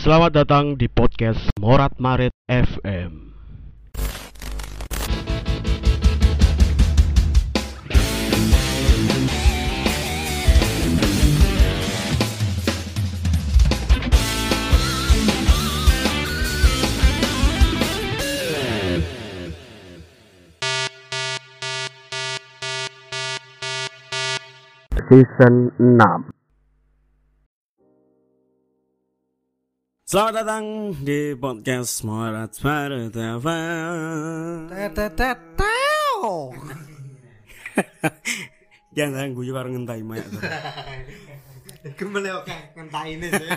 Selamat datang di podcast Morat Marit FM. Season 6 Selamat datang di podcast Morat. Teteteteo. Jangan guyu karo ngentai mayat. Kembali oke ngentaine sih.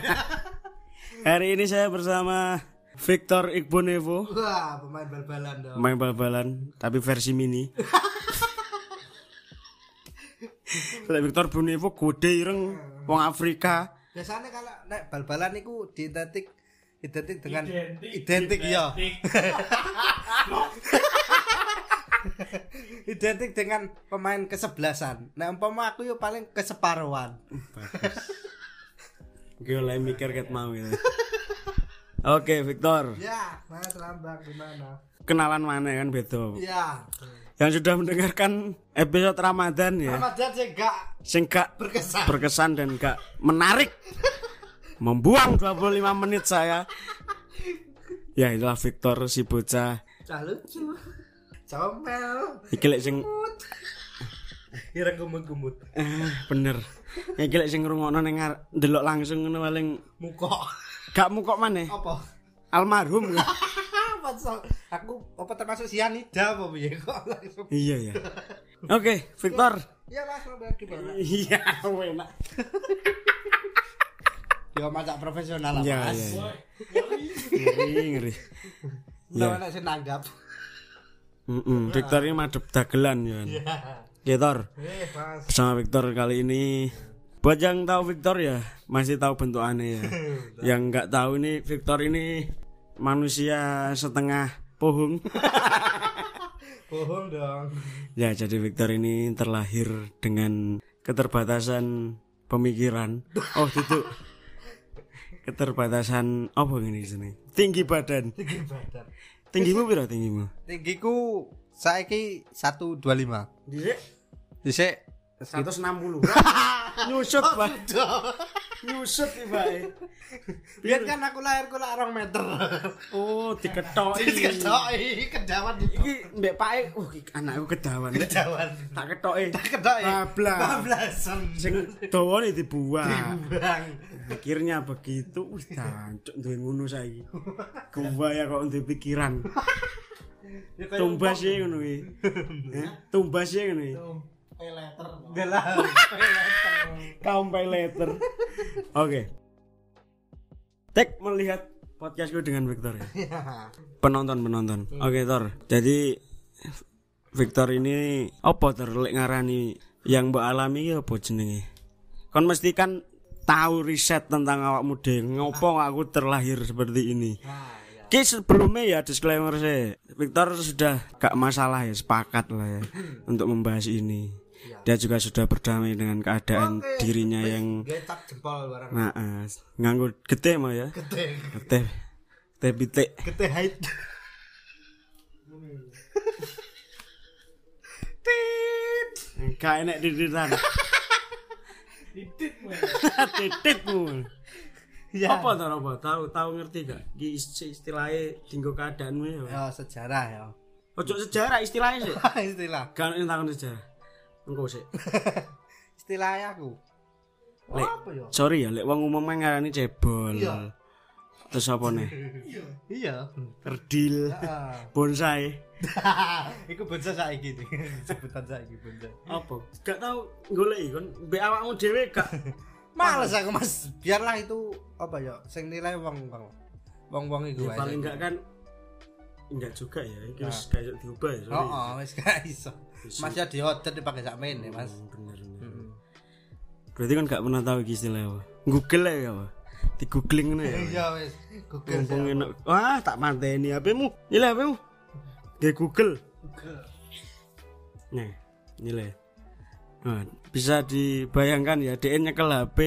Hari ini saya bersama Victor Igbonevo, Wah, pemain bal-balan dong. main bal-balan tapi versi mini. Victor Bonevo gede ireng wong Afrika. Biasanya kalau nek bal-balan itu identik identik dengan identik, ya. identik dengan pemain kesebelasan. Nah, umpama aku yo paling keseparuhan. Gue lagi mikir ket mau gitu. Oke, Victor. Ya, Mas Lambang gimana? Kenalan mana kan beto. Ya. Yang sudah mendengarkan episode Ramadan ya. Ramadan sih gak sing gak berkesan. berkesan dan gak menarik membuang 25 menit saya ya itulah Victor si bocah Cah lucu. Comel. iki lek sing Kira gumut-gumut. eh, bener iki lek sing ngrungokno ning ndelok langsung ngono paling Muka. gak mu kok maneh Apa? almarhum apa aku apa termasuk sianida apa piye? Kok langsung iya ya oke Victor. Ya mas lo biar gimana iya enak. Ya masak profesional lah iya mas. iya iya. ngeri. Ngeri ya mana sih nanggap. Victor ini madep dagelan ya. Kan Victor eh mas. Bersama Victor kali ini. Buat yang tahu Victor ya masih tahu bentukannya ya. Yang nggak tahu ini Victor ini manusia setengah pohong bohong dong. Ya jadi Victor ini terlahir dengan keterbatasan pemikiran. Oh itu keterbatasan apa ini sini? Tinggi badan. Tinggi badan. Tinggimu berapa tinggimu? Tinggiku saiki 125 Dhisik. Dhisik 160 nyusut pak. Nyusut tiba biar kan aku lahir ku lah 2 meter. Oh diketoki. Ketoki kedawan iki mbek pake uh iki anakku kedawan. Kedawan. Tak ketoke ketoki. Bablas. Bablasan. Sing dawane dibuang. Bang pikirnya begitu wis jancuk duwe ngono saiki. Ya kok duwe pikiran. Tumbas ya ngono iki. Tumbas ya ngono iki letter. Gelah kaum pay letter. Oke. Tek melihat podcastku dengan Victor ya. Penonton penonton oke Tor jadi Victor ini apa Tor lek ngarani yang mbok alami iki apa jenenge? Kon mesti kan tahu riset tentang awakmu dhewe ngopo aku terlahir seperti ini? Ki sebelumnya ya disclaimer saya. Victor sudah gak masalah ya sepakat lah ya untuk membahas ini dia juga sudah berdamai dengan keadaan dirinya yang getak jempol barang nah eh, nganggo gede mah ya gede gede gede pitik gede height tit Gak enek tititan. Tititmu. ya Apa to apa? Tahu tahu ngerti gak? Ki istilahnya dinggo keadaanmu ya. ya sejarah ya Ojo sejarah istilahnya sih. istilah Gak ono takon sejarah. Engko sih. istilah aku Lek. apa ya Sorry ya, lek wong umum ngarani cebol. Iya. Terus apa nih? iya Kerdil, Ah. bonsai. Iku bonsai saiki iki. Sebutan saiki bonsai. Apa? Gak tahu golek kon mbek awakmu dhewe gak Males aku Mas. Biarlah itu apa ya sing nilai wong-wong. Wong-wong iku Ya, paling enggak kan enggak juga ya, iki wis Nah. kayak diubah ya. sorry. Oh, oh, wis gak iso. Mas ya diorder dipakai sak mene, Mas. Hmm, bener, bener. Hmm. Berarti kan gak pernah tahu iki istilah apa. Google ya apa? Di googling ngono ya. Iya wis. Google. Mumpung enak. Wah, tak manteni HP-mu. Nyile HP-mu. Di Google. Nah, nyile. Nah, bisa dibayangkan ya, DN nyekel HP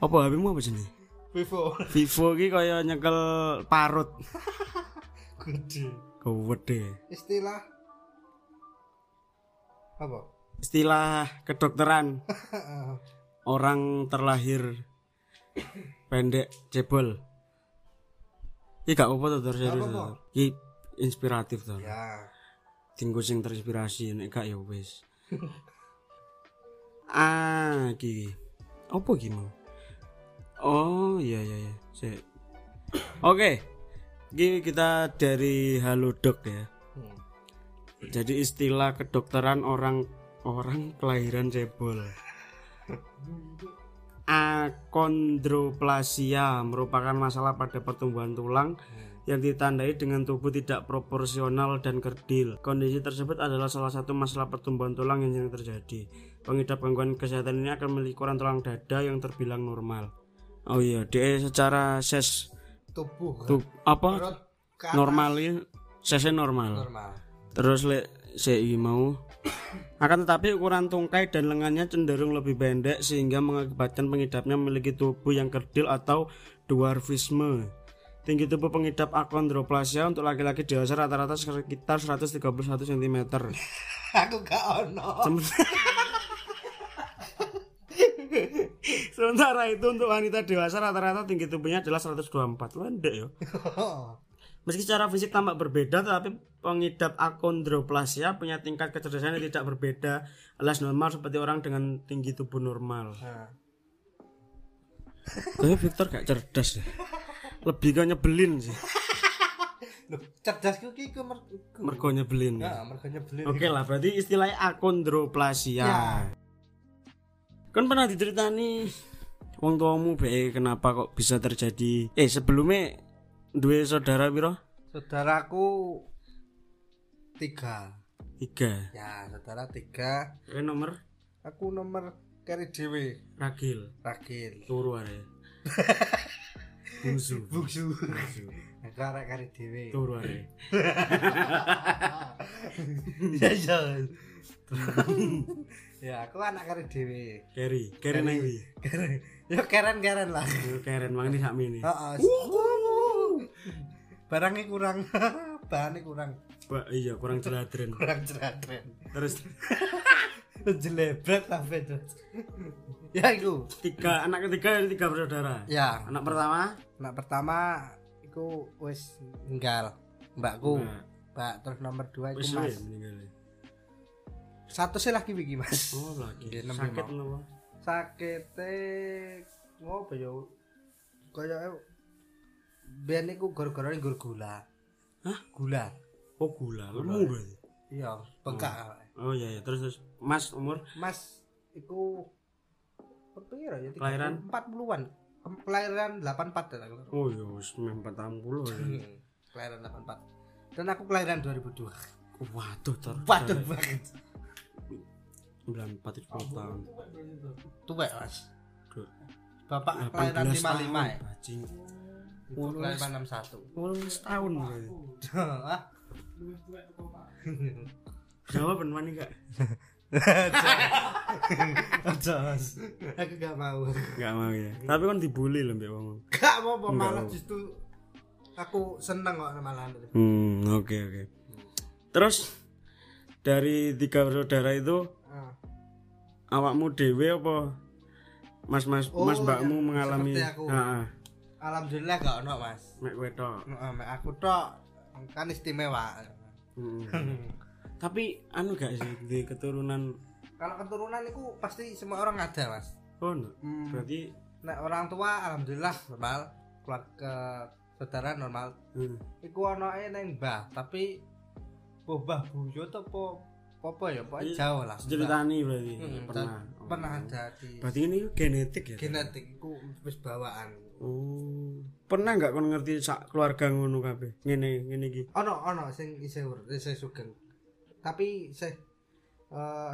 apa HP-mu apa jenis? Vivo. Vivo ki kaya nyekel parut. Gede. Gede. Istilah apa? Istilah kedokteran orang terlahir pendek cebol. Iki gak apa-apa serius. apa-apa. Dor. Iki inspiratif to. ya. Tinggu sing terinspirasi nek gak ya wis. ah, iki. Apa iki mau? Oh, iya iya iya. Oke. Iki kita dari Halodoc ya. Hmm. Jadi istilah kedokteran orang orang kelahiran cebol. Akondroplasia merupakan masalah pada pertumbuhan tulang yang ditandai dengan tubuh tidak proporsional dan kerdil. Kondisi tersebut adalah salah satu masalah pertumbuhan tulang yang sering terjadi. Pengidap gangguan kesehatan ini akan memiliki ukuran tulang dada yang terbilang normal. Oh iya, dia secara ses Tubuh. tuh apa normalnya sesnya normal. normal. Terus lek CI mau akan tetapi ukuran tungkai dan lengannya cenderung lebih pendek sehingga mengakibatkan pengidapnya memiliki tubuh yang kerdil atau dwarfisme. Tinggi tubuh pengidap akondroplasia untuk laki-laki dewasa rata-rata sekitar 131 cm. Aku gak ono. Sementara itu untuk wanita dewasa rata-rata tinggi tubuhnya adalah 124. Pendek ya. Meski secara fisik tampak berbeda, tetapi pengidap akondroplasia punya tingkat kecerdasan yang tidak berbeda alias normal seperti orang dengan tinggi tubuh normal. Nah, Kayaknya Victor gak cerdas deh. Lebih ke nyebelin sih. Loh, cerdas ku ki ku mer- ku. Mergo nyebelin. Nah, mergo nyebelin. Oke lah, berarti istilahnya akondroplasia. Ya. Kan pernah diceritani wong tuamu be kenapa kok bisa terjadi? Eh sebelumnya dua saudara piro? Saudaraku tiga. Tiga. Ya, saudara tiga. Eh nomor Aku nomor kari dewe. Ragil. Ragil. Turu are. Bungsu. Aku arek kari dewe. Turu are. Ya, ya. Ya, aku anak kari dewe. Keri, keri nang ndi? Keren. Ya keren-keren lah. Yo keren mangan sak mini. Heeh. Barangnya kurang. Bahannya kurang. Ba, iya kurang jeladren. Kurang cerah-cerah. Terus Jelebret sampai itu. Ya itu. tiga anak ketiga tiga bersaudara. Ya, Anak pertama anak pertama iku wis ninggal. Mbakku. Mbak. Mbak terus nomor dua suwe Mas. meninggal. Satu sih lagi iki Mas. Oh lagi. Enam Sakit napa? Sakite ngopo ya? Kaya ben iku gara-gara nggur gula. Hah? Gula. Oh gula, lemu berarti. Iya, bengkak. Oh iya iya terus terus Mas umur Mas iku berapa ya? Kelahiran? 40-an. Kelahiran 84 ya. oh iya wis meh 40 ya. Hmm, Kelahiran 84. Dan aku kelahiran 2002. Waduh ter. Waduh banget. 94 itu 10 tahun. Tua Mas. Bapak 18 kelahiran 55 tahun, ya. Bajing. Ibu Kelahiran 61. 18 tahun. berarti. Hah? Jawab beneran enggak? Jos. Aku gak mau. Enggak mau ya. Tapi kan dibully loh mbak wong. Gak mau apa, malah justru aku seneng kok malah. Hmm, oke oke. Terus dari tiga bersaudara itu Ah. awakmu dewe apa mas mas Oh, mas mbakmu ya, mengalami aku. Heeh. Alhamdulillah gak ono Mas. mek kowe tok. Heeh, mek aku tok kan istimewa. Hmm. Tapi anu gak sih di keturunan Kalau keturunan itu pasti semua orang ada Mas. oh no. Hmm. berarti Nek orang tua alhamdulillah normal, keluarga saudara normal. hmm. Iku onoke ning mbah, tapi mbah buyut apa apa ya, pokoknya Iya, jauh lah. ceritani berarti Hmm, pernah dan pernah ada di berarti ini genetik ya genetik iku wis bawaan. Oh pernah nggak kon ngerti sak keluarga ngono kabeh ngene ngene iki Ono ono sing isih ur- isih sugeng. Tapi isih eh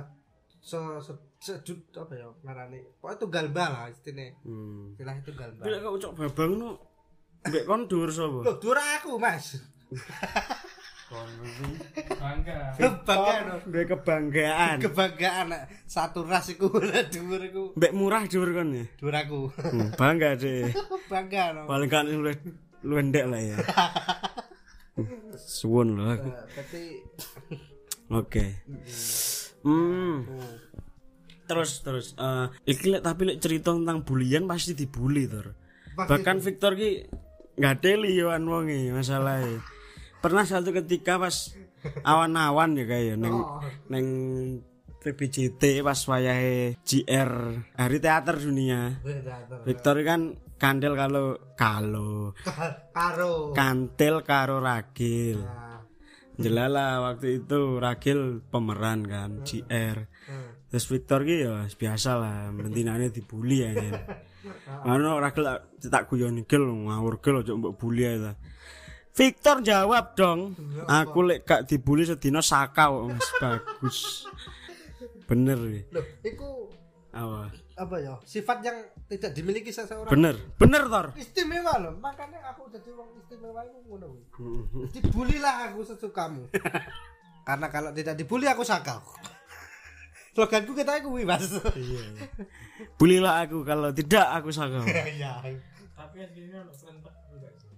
se se sejut apa ya ngarane. Pokoknya tunggal bal lah istine. hmm. Istilah itu tunggal bal. Bila kok ucok babang no mbek kon dhuwur sapa Loh, dura aku, Mas. Bangga. Kebanggaan. Duwe kebanggaan. Kebanggaan satu ras iku ora dhuwur iku Mbek murah dhuwur kon ya. dhuwur aku. Hmm, Bangga deh. Bangga no. Paling kan lu lu ndek lah ya. Suwun loh aku. Eh, Berarti Oke. Hmm. Terus terus eh iki lek tapi lek cerita tentang bulian pasti dibully tur. Bahkan Victor ki nggak teli yo an wonge masalahnya. Pernah satu ketika pas awan-awan ya kayak neng neng PBJT pas wayahe GR Hari Teater Dunia. Teater. Victor kan kandel kalau kalau karo kantil karo ragil. Nah, Jelala waktu itu Ragil pemeran kan GR. hmm. Terus Victor ki ya biasa lah mentinane dibully ya. kan. Ano Ragil tak- guyon gel ngawur gel ojo mbok bully ta. Victor jawab dong. Aku lek gak dibully sedina sakau Mas bagus. Bener. Loh, iku Apa? apa ya? Sifat yang tidak dimiliki seseorang. Bener. Bener Tor. Istimewa loh, makanya aku jadi orang istimewa itu ngono. kuwi. Dibulilah aku sesukamu. Karena kalau tidak dibully aku sakau. Sloganku kita kuwi, Mas. Bulilah aku kalau tidak aku sakau. Iya. Tapi aslinya juga sih.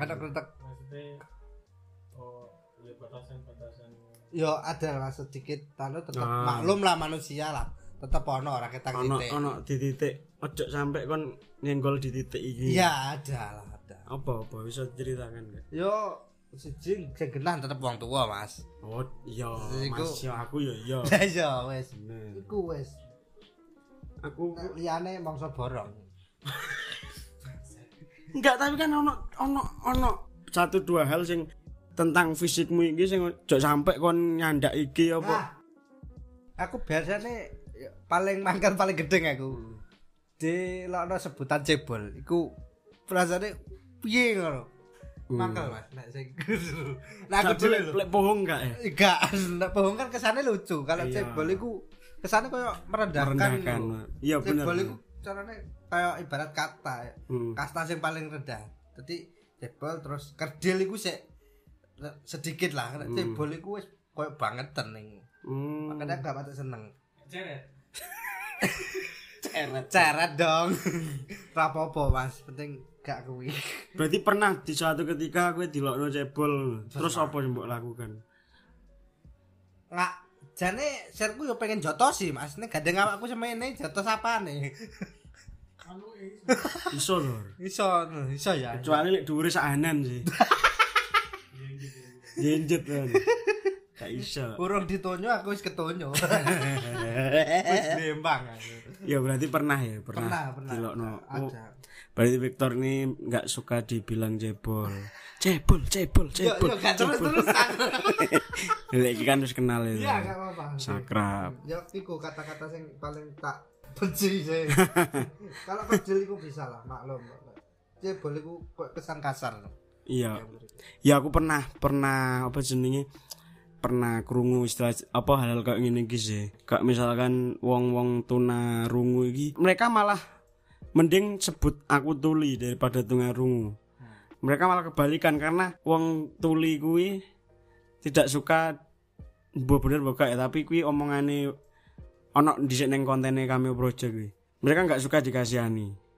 Ada kerentak. Maksudnya oh ya batasan-batasan Yo ada lah sedikit tanu tetap Ah. maklum lah manusia lah. Tetap ono orang kita Ono titik. ono di titik ojo sampai kon nyenggol di titik iki. Iya, ada lah, ada. Apa apa bisa ceritakan gak? Yo siji sing genah tetep wong tua, Mas. Oh iya, Mas yo aku yo iya. Lah iya. Bener. Iku wis. Aku Nek liyane mangsa borong. enggak tapi kan ono ono ono satu dua hal sing tentang fisikmu iki sing ojo sampai kon nyandak iki apa. Nah, aku biasanya ya, paling mangkal paling gedeng aku. Di lokno sebutan cebol, iku rasane piye ngono. Mangkal Mas, nek sing Nah aku dulu lek bohong enggak ya? Enggak, nek bohong kan kesannya lucu. Kalau Iya. cebol iku kesannya koyo merendahkan. Merendahkan. Iya bener. Cebol iku carane kayak ibarat kata ya. Hmm. Kasta sing paling rendah. Jadi cebol terus kerdil iku sik sedikit lah. Nek cebol iku wis koyo banget ning. Hmm. Makanya gak patut seneng. ceret. Ceret, ceret dong. Rapopo mas, penting gak kuwi. Berarti pernah di suatu ketika gue dilokno cebol, terus apa yang mbok lakukan? Nggak, jane serku yo pengen jotos sih mas. Nek gandeng awakku semene jotos apa nih? Iso lur. Iso, iso ya. Kecuali lek dhuwure sahanan sih. Jenjet kan. Gak iso. Urung ditonyo aku wis ketonyo. Wis dembang. Ya berarti pernah ya, pernah. Pernah, pernah. Dilokno. Oh, berarti Victor ini nggak suka dibilang cebol. Cebol, cebol, Yo cebol. yo terus-terusan. Lek iki kan wis kenal itu. Iya, gak apa-apa. Sakrab. Ya iku kata-kata sing paling tak benci sih. Kalau kecil iku bisa lah, maklum. Cebol iku kok kesan kasar. Iya. Ya aku pernah pernah apa jenenge pernah krungu istilah apa hal kayak ngene iki sih. Kayak misalkan wong-wong tuna rungu iki mereka malah mending sebut aku tuli daripada tuna rungu. Mereka malah kebalikan karena wong tuli kuwi tidak suka mbok bener mbok gak ya, tapi kuwi omongane ono dhisik ning kontene kami project kuwi. Mereka nggak suka dikasihani.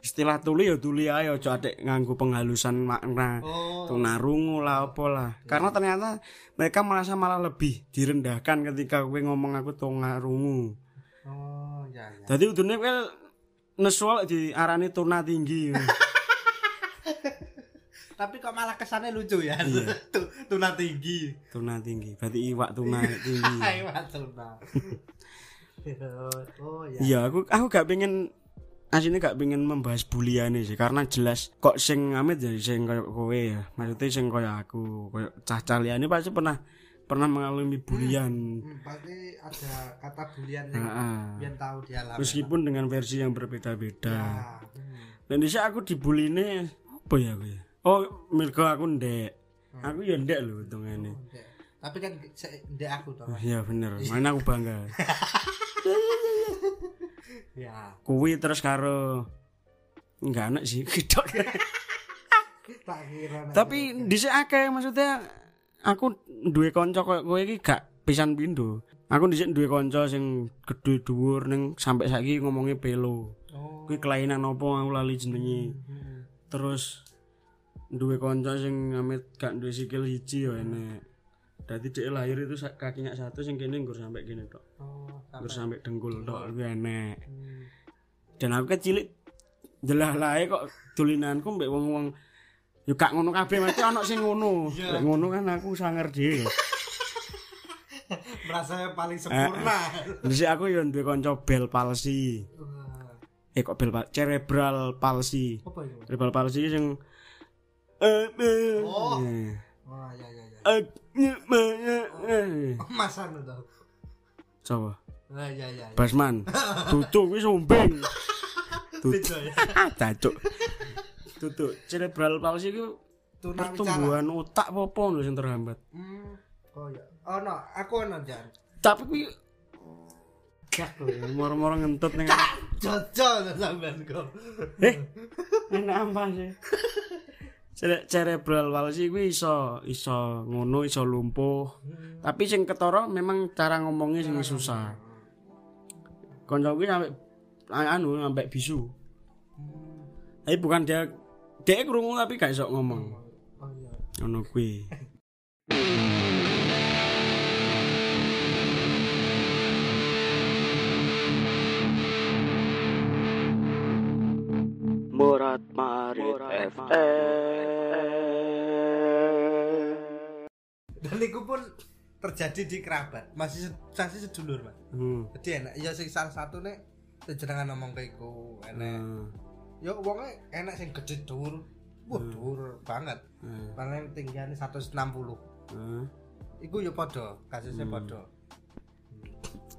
Istilah tuli ya tuli ae aja atik nganggo penghalusan makna Oh. tunarungu lah apa lah. Karena ternyata mereka merasa malah lebih direndahkan ketika gue ngomong aku tunarungu. Oh, ya ya. Jadi udune kowe nesu di arani tuna tinggi. Tapi kok malah kesannya lucu ya. Tu- Tuna tinggi. tuna tinggi. Berarti iwak tuna tinggi. Ayo tuna. Oh ya. Iya, aku aku gak pengen aslinya gak pengen membahas buliane sih karena jelas kok sing amit ya sing koyo kowe ya. Maksudnya sing koyo aku, koyo cah-cah liyane pasti pernah pernah mengalami bulian. Hmm, pasti ada kata bulian yang Heeh. biar tahu dia lah. Meskipun dengan versi yang berbeda-beda. Ah, hmm. Dan dhisik aku dibuline apa ya aku ya? Oh, mergo aku ndek. Aku ya ndek lho hitungane. Oke. Tapi kan ndek aku toh. Iya bener, mana aku bangga. Ya. Kuwi terus karo enggak anak sih nek- Tapi dhisik akeh maksudnya aku duwe kanca koyo kowe iki gak pisan pindho. Aku dhisik duwe kanca sing gedhe dhuwur ning sampai saiki ngomongnya pelo. Oh. Kuwi kelainan apa aku lali jenenge. Hmm. Terus duwe kanca sing amit gak duwe sikil siji ya enek. Dadi dhek lahir itu kakinya satu sing kene nggur sampai kene tok. Oh, Nggur sampai dengkul tok kuwi enek. Hmm. Dan aku kecilik jelah lae kok dolinanku mbek wong-wong yo gak ngono kabeh mesti ana sing ngono. Lek ngono kan aku sanger dhewe. Merasa paling sempurna. Dhisik aku yo duwe kanca bel palsi. Eh kok bel cerebral palsi. Apa itu? Cerebral palsi sing eh eh, Oh. eh, Wah, ya ya ya. Masan itu. Coba Wah, ya ya. ya. Basman. Tutuk. Beda ya. Cacuk. Tutuk cerebral ku Tunawicara. pertumbuhan otak apa lho sing terhambat. Hmm. Oh ya. Oh no, aku ono jan. Tapi kuwi gak lho moro-moro ngentut ning to sampean kok. Eh, enak apa sih? Cere- cerebral palsy kuwi iso iso ngono iso lumpuh. Tapi sing ketara memang cara ngomongnya sing susah. Kanca kuwi sampe anu sampe bisu. Tapi bukan dia dia krungu tapi gak iso ngomong. Oh. Ngono kuwi. Murat Marit Dan itu pun terjadi di kerabat, masih masih sedulur, Mas. Hmm. Jadi enak, ya sing salah satu nek sejenengan ngomong kayak iku enak. Hmm. Ya wonge enak sing gede dhuwur. Wah, dhuwur banget. Hmm. Paling tinggiane 160. Hmm. Iku ya padha, kasusnya padha.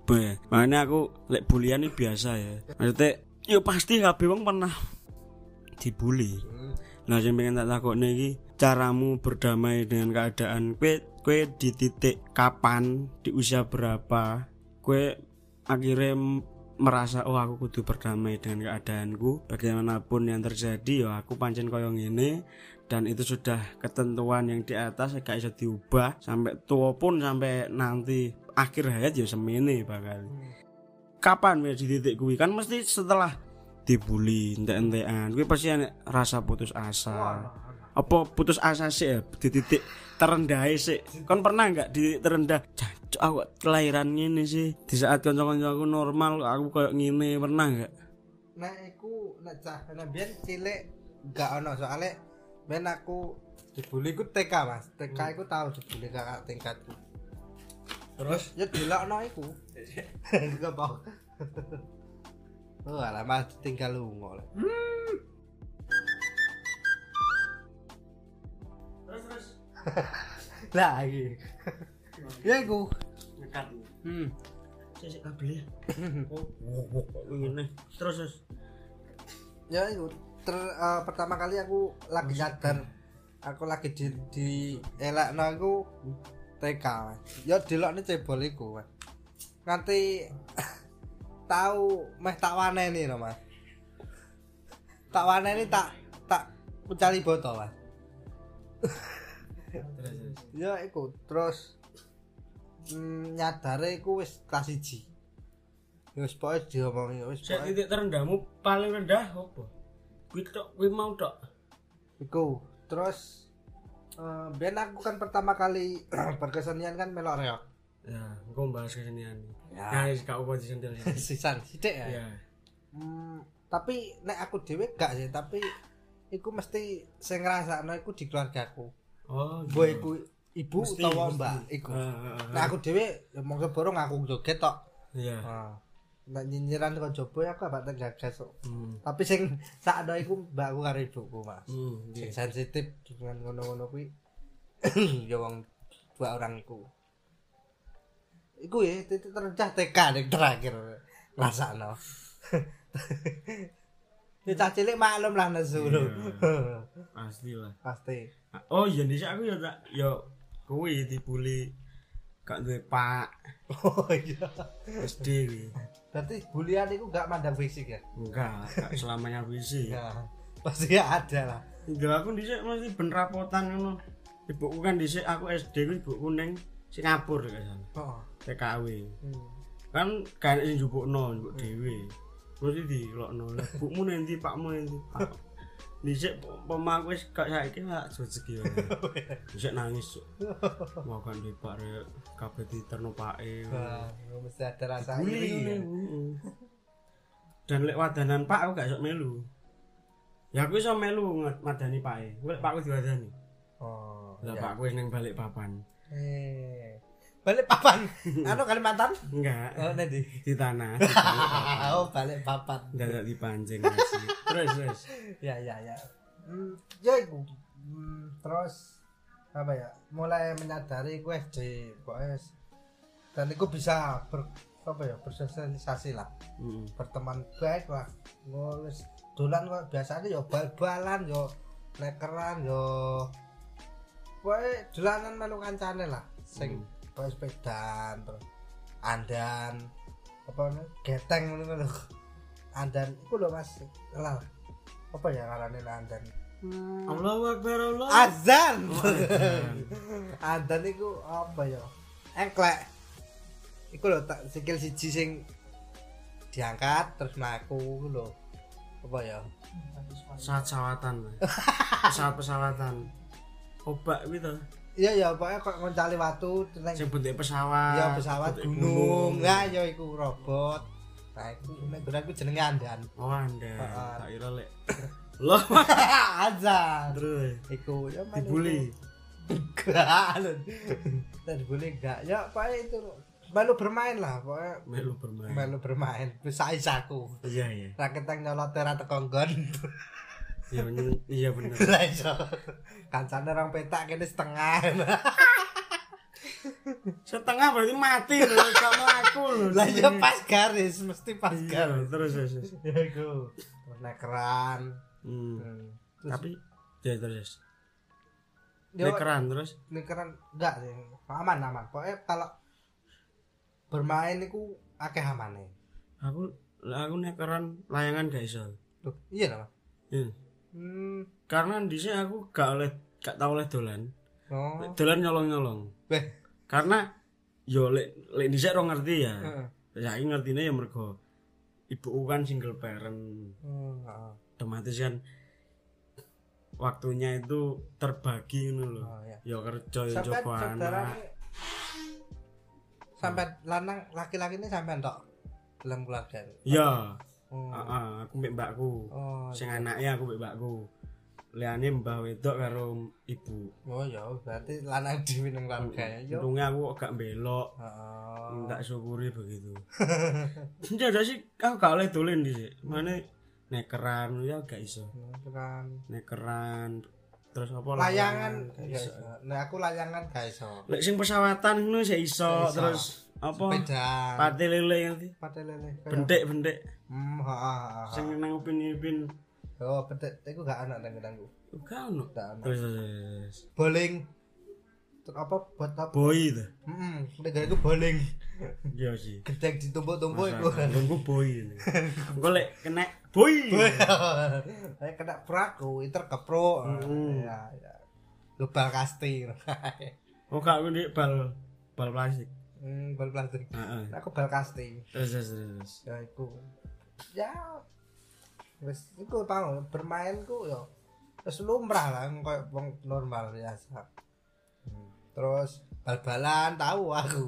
Be, makanya aku lek bulian ini biasa ya. Maksudnya, ya pasti kabeh wong pernah dibully. Hmm. Nah, sing pengen tak takokne iki, caramu berdamai dengan keadaan. Kue kue di titik kapan, di usia berapa, kue akhirnya merasa oh aku kudu berdamai dengan keadaanku bagaimanapun yang terjadi ya aku pancen koyo ngene dan itu sudah ketentuan yang di atas gak bisa diubah sampai tua pun sampai nanti akhir hayat ya semene bakal kapan ya di titik kuwi kan mesti setelah dibully entek-entekan. Kuwi pasti rasa putus asa. Apa putus asa sih ya? Di titik terendah sih kan pernah nggak di terendah? Jancuk, aku kelahiran ini sih. Di saat kanca-kanca aku normal aku kayak ngene pernah nggak? Nek iku nek cah nek biyen cilik gak ono. Soalnya ben aku dibully ku TK Mas. TK iku tau dibully kakak tingkatku. terus? Ya dilokno iku. Iku apa? Oh, alah Mas tinggal lunga. lho. terus terus Lah iki. Ya iku. ngekat Hmm. sih kabel oh oh kok ngene terus terus Ya iku. Ter, eh, pertama kali aku lagi sadar aku lagi di di elakno aku TK. Mas. Ya dilokne cebol iku, Mas. Nganti tahu meh tak waneni lho, Mas. Tak waneni tak tak mencari botol, Mas. ya iku terus mm, nyadare iku wis kelas 1. Ya wis pokoke diomongi wis Sik pokoke titik terendahmu paling rendah apa? Kuwi tok, kuwi mau tok. Iku terus eh ben aku kan pertama kali berkesenian kan melok reok. Ya, engko bahas kesenian. Ya. Wis gak apa sih. Sisan sithik ya. Ya. Hmm, tapi nek aku dhewe gak sih, tapi iku mesti sing ngrasakno iku di keluargaku. Oh, Mbok iku ibu Mesti, utawa mesti. mbak iku. Ah, ah. Nek aku dhewe ya monggo borong aku joget tok. Iya. Nah, nek nyinyiran kok jobo ya aku abak tegagas kok. Hmm. Tapi sing sakno iku mbakku karo ibuku, Mas. Hmm, sing iya. sensitif dengan ngono-ngono kuwi ya wong dua orang iku ya titik terendah TK ning terakhir rasakno Ya cah cilik maklum lah nesu lho. Pasti lah. Pasti. Oh, iya dhisik aku ya tak ya kuwi dibully gak duwe pak Oh iya. SD kuwi. Berarti bulian iku gak mandang fisik ya? Enggak, gak selamanya visi. Ya. Pasti ada lah. Enggak aku dhisik mesti ben rapotan ngono. ibuku kan dhisik aku SD ku ibuku ning Singapura gak salah. Oh. TKW. Hmm. Kan kan sing njupukno njupuk dhewe. Terus dilokno. Bukmu nanti pakmu nanti. Dhisik pemaku wis kok saiki lak rezeki wae. Dhisik nangis. Mau kan di Pak rek kabeh diterno pake. Wah, mesti ada rasa iri ya. Dan lek wadanan Pak aku gak iso melu. Ya aku iso melu madani pake. Lek Pakku diwadani. Oh. Lah ya. Pakku wis ning balik papan. Eh. Balik papan. anu Kalimantan? Enggak. Oh, nanti. Di tanah. oh, balik papan. Dadak dipancing masih. Terus terus. Ya, ya, ya. Hmm, ya iku. Hmm, terus apa ya? Mulai menyadari gue SD, pokoknya s- dan iku bisa ber apa ya bersosialisasi lah Heeh. berteman baik lah ngulis dolan kok biasanya yo bal-balan yo nekeran yo pokoknya dolanan melu kancane lah sing hmm. sepedaan terus andan apa namanya geteng ngono lho andan iku lho Mas lah apa ya ngarane andan Allahu Akbar Allah. azan Oh, azan. andan iku apa ya engklek iku lho tak sikil siji sing diangkat terus mlaku lho apa ya Pesawat pesawatan. Pesawat pesawatan. Obak gitu. iya ya pokoknya kok ngoncali watu neng Sing bentuk pesawat. ya pesawat gunung nah ya iku robot nah iku nek aku jenenge andan Oh, Anda. Heeh. Tak kira lek. Loh, azan terus iku ya dibully. enggak lho dibully enggak ya pokoknya itu melu bermain lah pokoknya Melu bermain. melu bermain bisa isaku Iya, iya. raketang nyolot ora teko nggon Iya bener. Iya bener. Lah iso. Kancane orang petak kene setengah. Setengah berarti mati loh, gak mlaku loh. Lah ya pas garis, mesti pas Iya, garis. terus terus. terus. Ya iku. Nekeran. Hmm. Hmm. Terus Tapi ya terus. yo, Nekeran terus. nekeran enggak sih. Aman aman. Pokoknya kalau bermain iku akeh amane. Aku aku nekeran layangan gak iso. Loh, iya lah. Iya. Hmm. Karena di sini aku gak oleh gak tau oleh dolan. Oh. Dolan nyolong-nyolong. Beh. Karena yo lek lek dhisik ora ngerti ya. Heeh. Saiki ngertine ya mergo ibuku kan single parent. Otomatis kan waktunya itu terbagi ngono lho. Oh, iya. Ya kerja ya Sampai coba anak. sampai lanang laki-laki ini sampai tok dalam keluarga. Ya, Oh. heeh, aku mbek mbakku. Oh, Sing anaknya aku mbek mbakku. Liane mbah wedok karo ibu. Oh ya, berarti lanang dhewe ning keluarga ya. Yo. Untungnya aku gak belok. Heeh. Tak syukuri begitu. Jadi sih aku gak oleh dolen di Mana nekeran ya gak iso. kan Nekeran terus apa layangan gak ya iso. iso. Nah, aku layangan gak iso. Lek sing pesawatan ngono sik iso, iso. terus apa Sepeda. pate lele ngerti. Pate lele. Kayak- Bentik-bentik Hmm, heeh, heeh. sing nang upin-upin. Oh, bentik iku gak ana nang nangku. Gak ono. Gak ana. Terus. Bowling. Apa buat apa? boy itu. Heeh, nek iku bowling. Iya sih. Gedeng ditumpuk-tumpuk iku. Gue boy. Gue lek kena boy. Saya kena praku, itu keprok. Hmm. Ya, ya. Lubal kasti. Oh gak ini bal bal plastik. Hmm, bal plastik. Heeh. Aku bal kasti. Terus terus terus. ya iku ya wis iku tau bermain ku ya wis lumrah lah koyo wong normal biasa Hmm. terus bal-balan tahu aku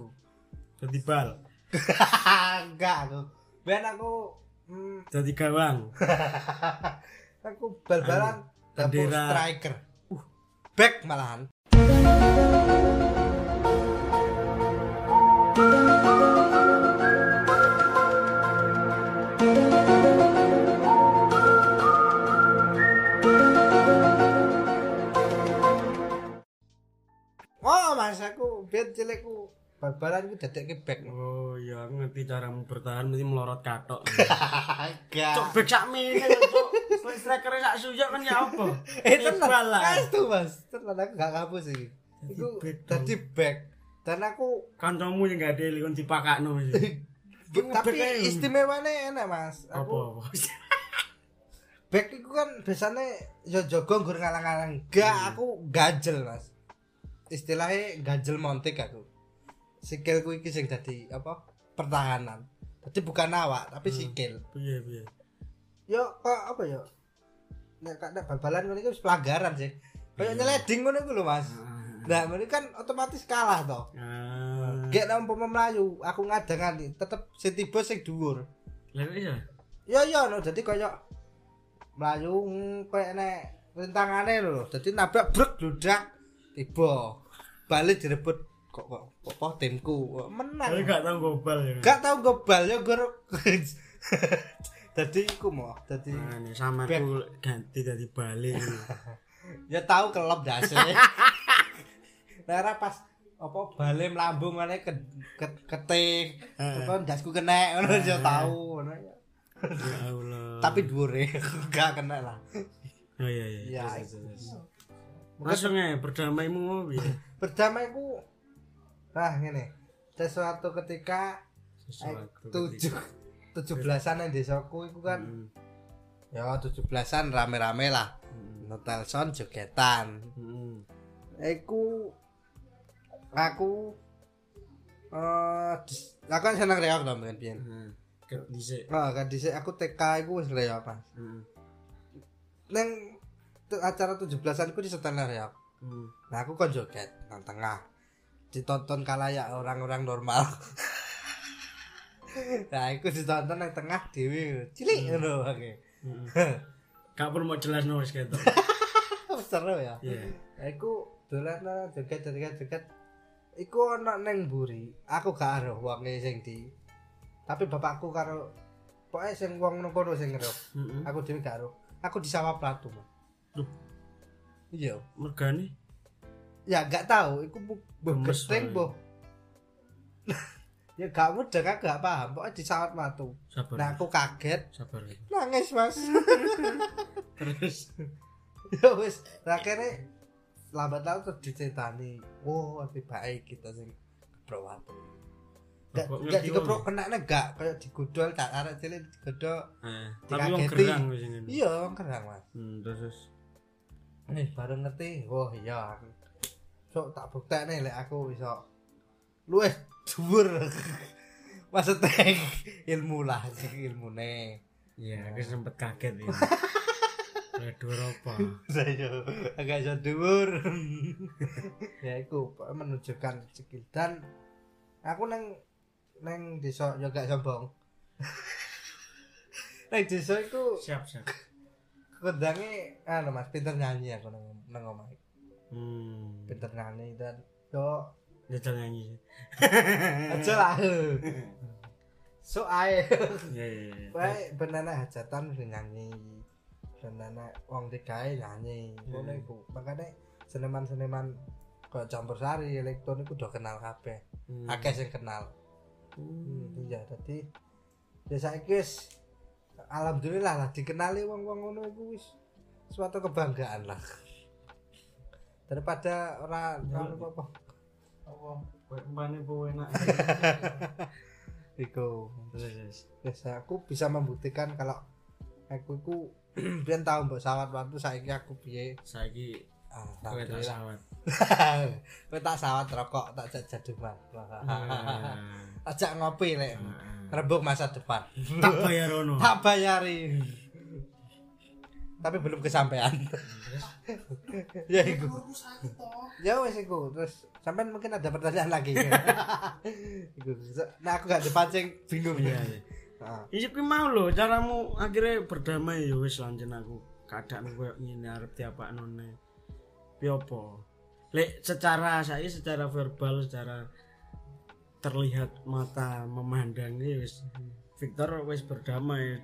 Jadi bal. enggak aku ben aku hmm, Jadi gawang. aku bal-balan dapur Bendera. striker uh back malahan aku biar cilikku bal-balan ku dadekke back. Oh iya aku ngerti caramu bertahan mesti melorot katok. Cok bek sak mene cok. Striker sak sujak kan ya apa? Eh tenan. Mas tuh mas, tenan aku gak ngapus sih. Iku back dadi back. Dan aku Kancamu yang gak ada kon dipakakno tapi back istimewanya enak mas. Apa? Aku apa? back iku kan biasanya yo jogo nggur ngalang-ngalang. Gak Hmm. aku ganjel mas. Istilahnya ganjel montik aku. Sikilku iki sing dadi apa pertahanan. Jadi bukan awak tapi sikil. Piye piye? Yo kok apa yo nek kak nek bal-balan ngono iku wis pelanggaran sih. Kayak nyeleding ngono iku lho Mas. Nah ngono kan otomatis kalah toh ah. Gek nang umpama mlayu aku ngadangan tetep sing tiba sing dhuwur. Lha iya? Ya ya no dadi kaya mlayu mm, kaya nek rintangane lho. Dadi nabrak brek bludak tiba balik direbut kok kok kok, kok timku menang Tapi gak tau gobal ya. gak tau gobal ya gur dadi iku mau dadi Nah, ini sama aku ganti dari Bali. ya tahu kelop dase nah ora pas apa bale mlambung ngene ke, ke, ketik terus dasku kena ngono ya tahu ngono ya. ya Allah. tapi dhuwure gak kena lah oh iya iya. Ya, Terus, terus, terus. Langsung ya berdamaimu ngopi. berdamai ku nah ngene sesuatu ketika eh, Sesuatu. tujuh tujuh belasan yang desaku itu kan Hmm. ya tujuh belasan rame-rame lah Hmm. Notelson jogetan Hmm. Aku eh dis- aku kan seneng reok dong biyen biyen. Hmm. Dhisik. Nah, kan dhisik aku TK iku wis reok, Mas. Hmm. Neng acara 17-an ku disetel reok. Hmm. Nah, aku kon joget nang tengah. Ditonton kalayak orang-orang normal. nah, aku ditonton nang tengah dhewe. Cilik ngono oke. Hmm. Gak perlu mau jelas nulis gitu. Seru ya. Iya. Aku dolan nang joget joget joget. Iku ana neng mburi. Aku gak ero wonge sing di. Tapi bapakku karo pokoke sing wong nang kono sing ero. Heeh. Aku dhewe gak ero. Aku di sawah platu. Mas. Loh. Iya. Mergane Ya gak tahu iku geting wae. boh. ya gak mudah aku gak paham. Pokoknya di sawah platu. sabar. Nah aku kaget sabar. nangis mas. Terus ya wis akhirnya lambat laun terus diceritani oh lebih baik kita sing keprok watu Gak, gak dikeprok wong. kena gak kayak digudol tak arek cilik digodol eh, tapi wong gerang wis ngene. iya kerang mas Hmm, terus. Nih baru ngerti. Oh iya so tak bukti nih lek aku bisa. Luwes dhuwur. Maksudnya ilmu lah ilmu nih Iya, aku sempet kaget ini. Aduh apa? saya agak iso dhuwur. Ya iku menunjukkan skill. Dan aku neng neng desa yo gak sombong neng desa iku Siap, siap. Kondange anu Mas pinter nyanyi aku nang nang omah Hmm. pinter nyanyi dan yo Jajal nyanyi. aja lah so ae iya, iya. wae benana hajatan nyanyi benana wong digawe nyanyi ngono Hmm. iku makane seniman-seniman kok campur sari elektron iku udah kenal kabeh Hmm. akeh sing kenal Hmm. Hmm, iya dadi ya saiki wis alhamdulillah lah dikenali wong-wong ngono iku wis suatu kebanggaan lah daripada ora ora apa Apa? Kayak empane apa enak. iku Terus, aku bisa membuktikan kalau aku iku biyen tau mbok sawat waktu saiki aku piye Saiki ah kowe tak sawat. kowe tak sawat rokok tak jak jaduman Ah. ajak ngopi lek Ah. rembuk masa depan Tak bayar ono. tak bayari tapi belum kesampaian ya iku ya wes iku terus sampean mungkin ada pertanyaan lagi nah aku gak dipancing bingung Iya, iya. Iya kuwi mau lho caramu akhirnya berdamai ya wis lanjen aku keadaan koyo ngene arep diapakno ne. Apa? Lek secara saya secara verbal secara terlihat mata memandangi wis Victor wis berdamai.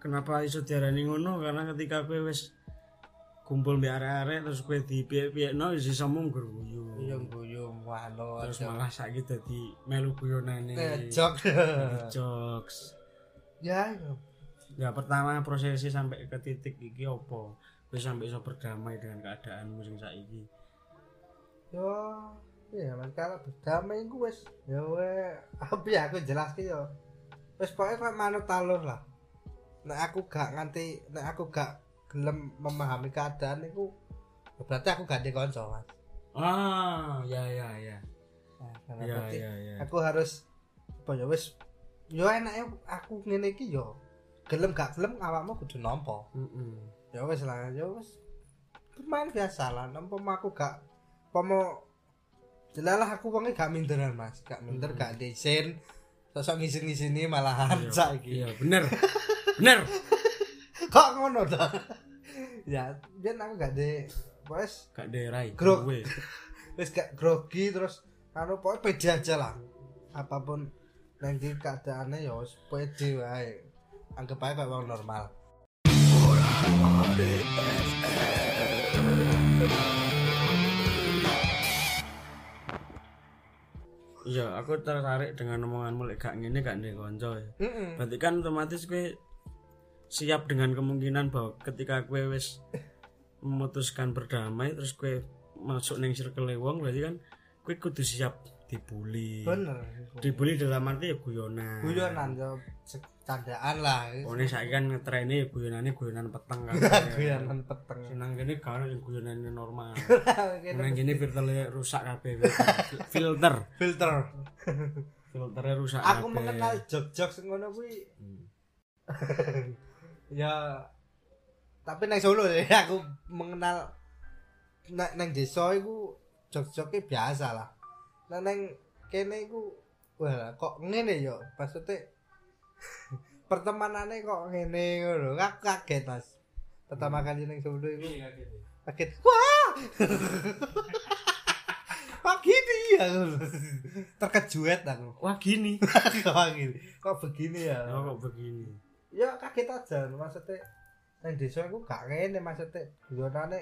Kenapa iso diarani ngono? Karena ketika kowe wis kumpul mbek arek-arek terus kowe dipiye-piyekno wis iso mung guyu. iya guyu wano Terus malah saiki dadi melu guyonane. ngejok Jokes. ya iya. Ya pertama prosesnya sampai ke titik iki opo? Wis sampai iso berdamai dengan keadaanmu sing saiki. yo iya man kalau berdamai iku wis ya we apa ya aku jelas yo wis pokoknya kayak manut talur lah nek aku gak nganti nek aku gak gelem memahami keadaan iku ya berarti aku gak di konco mas Ah, ya ya ya. Nah, Ya berarti ya ya. aku harus apa ya wis yo enake aku ngene iki yo gelem gak gelem awakmu kudu nampa Heeh. Ya wis lah ya wis bermain biasa lah nampa aku gak pomo jelalah aku wonge gak minderan mas gak minder gak desain sosok ngisin-ngisini malahan saiki Iya, bener. bener. kok ngono to ya biar aku gak de wes Gak derai. Grok. Gue. wis gak grogi terus anu pokoknya pede aja lah apa pun nanti keadaannya ya wis pede wae anggap aja kayak orang normal Iya, aku tertarik dengan omonganmu lek gak ngene gak ndek kanca. ya. Heeh. Berarti kan otomatis gue siap dengan kemungkinan bahwa ketika gue wis memutuskan berdamai terus gue masuk neng circle wong berarti kan gue kudu siap dibully. bener Dibully dalam arti ya guyonan. guyonan yo se- candaan lah Oh ini saya kan ngetrene ya guyonannya guyonan peteng kan. guyonan peteng Senang gini kalau yang guyonannya normal. Senang gini filternya rusak kabeh. Filter. filter Filternya rusak aku kabeh. mengenal jog-jog ngono kuwi Hmm. ya tapi nang Solo ya aku mengenal nang nang desa iku jog-joge biasa lah nang nang kene iku wah kok ngene yo maksudnya pertemanannya kok ngene ngono. Aku kaget mas. Pertama kali nang Solo iku. Kaget wah! Kok gini ya. Terkejut aku. Wah gini. kok gini. Kok begini ya? Oh kok begini. ya kaget aja. Maksudnya nang desa iku gak ngene maksudnya guyonane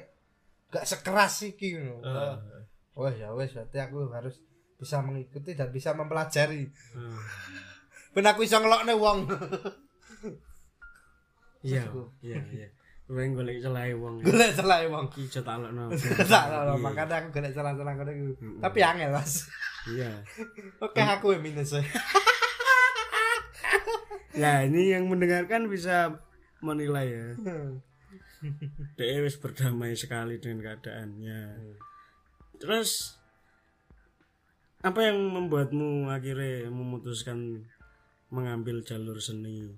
gak sekeras iki ngono. Eh, Oh ya wes. Berarti aku harus bisa mengikuti dan bisa mempelajari. eh. Ben aku iso ngelokne wong. Iya, iya, iya. Gue golek celah wong. Golek celah wong. Iki aja tak lokno. Tak lho Iya. makanya aku golek celah-celah ngono iku. Mm-mm. Tapi angel, Mas. Iya. Oke aku yang minus. Ya, ini yang mendengarkan bisa menilai ya. Dia wis berdamai sekali dengan keadaannya. Terus apa yang membuatmu akhirnya memutuskan mengambil jalur seni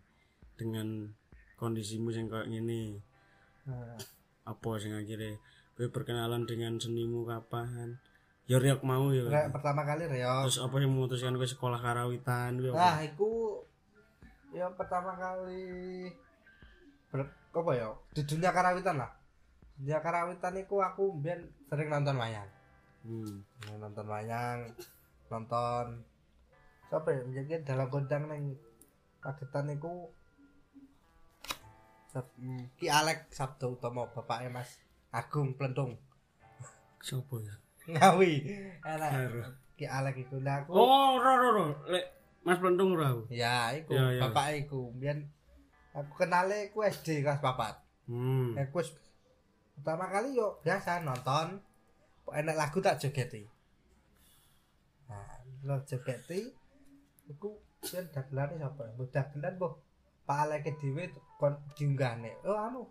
dengan kondisimu yang kayak gini? Nah, Apa sing akhirnya gue perkenalan dengan senimu kapan? Ya riok mau ya. Rek, pertama kali Reok. Terus apa yang memutuskan gue sekolah karawitan? Gue Nah, iku ya pertama kali ber, apa ya? Di dunia karawitan lah. Dunia karawitan iku aku mbiyen sering nonton wayang. Hmm. nonton wayang nonton siapa ya menjadi dalam gondang neng kagetan niku hmm, Ki Alek Sabdo Utomo bapaknya Mas Agung Plentung Siapa ya? ngawi enak. Ki Alek iku nah aku Oh, ro ro ro. Lek Mas Pentung ora. aku. ya iku Ya, ya. bapak iku biyen aku kenale ku SD kelas papat Hmm. aku wis pertama kali yo biasa nonton enak lagu tak jogeti nah lo jogeti iku yen dagelane sapa mbok dagelan mbok Pak Aleke dhewe kon diunggahne oh anu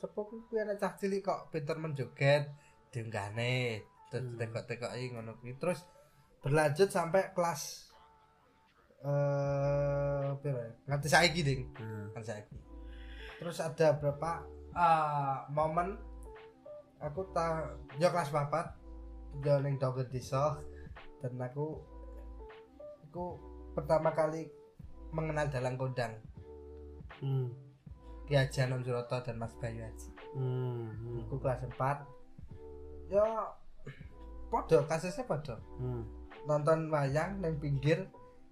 sapa kuwi anak cah cilik kok pinter menjoget diunggahne terus Hmm. tekok-tekoki ngono kuwi terus berlanjut sampai kelas eh ya? nganti saiki ding Hmm. kan saiki. Terus ada berapa ah, momen aku tak yo kelas papat yo ning doget desa dan aku aku pertama kali mengenal dalang kondang Hmm. Ki Haji Anom Suroto dan Mas Bayu Haji. Hmm. Hmm. Aku kelas 4 yo podo kasusnya podo Hmm. nonton wayang neng pinggir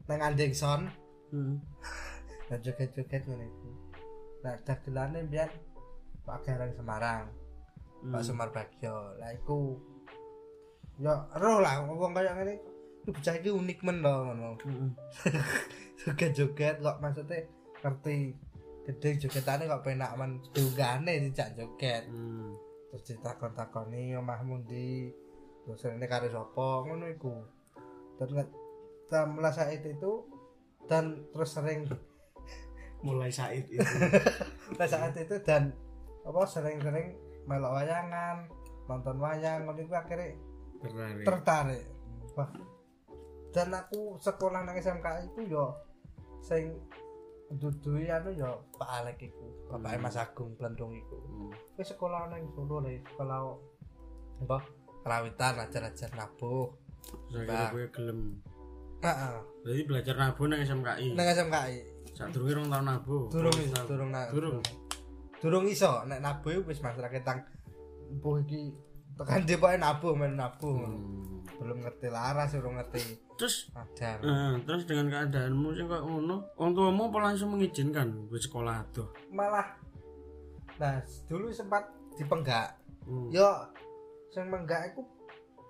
neng Andengson Hmm. dan joget-joget ngene iku. Nah, dagelane mbiyen Pak Garang Semarang, Pak Hmm. Sumar Bagio. Lah iku ya roh lah wong kaya ngene. Lu bocah iki unik men lho ngono. Hmm. Joget-joget kok maksudnya ngerti gede jogetane kok penak men diunggahne dijak joget. Hmm. Terus ditakon-takoni omahmu ndi? Terus ini karo sapa ngono iku. Dan mulai saat itu dan terus sering Mulai saat itu. pada saat itu dan apa sering-sering melok wayangan nonton wayang ngono iku akhirnya tertarik tertarik Wah. Dan aku sekolah nang SMK itu yo sing dudui anu yo Pak Alek iku bapake Mas Agung Blendong iku. Hmm. wis sekolah nang Solo le sekolah apa? Kerawitan ajar-ajar nabuh. Akhirnya gue gelem. Heeh. Jadi belajar nabuh nang SMKI. nang SMKI Sak durunge rong tahun nabuh. durung iso durung na- Durung. durung iso nek nabuh wis masyarakat tang empuh iki tekan depoke nabuh men nabuh. Hmm. Belum ngerti laras belum ngerti Terus ada eh, terus dengan keadaanmu sing kok ngono, wong tuamu apa langsung mengizinkan gue sekolah adoh? malah nah dulu sempat dipenggak Hmm. yo sing menggak iku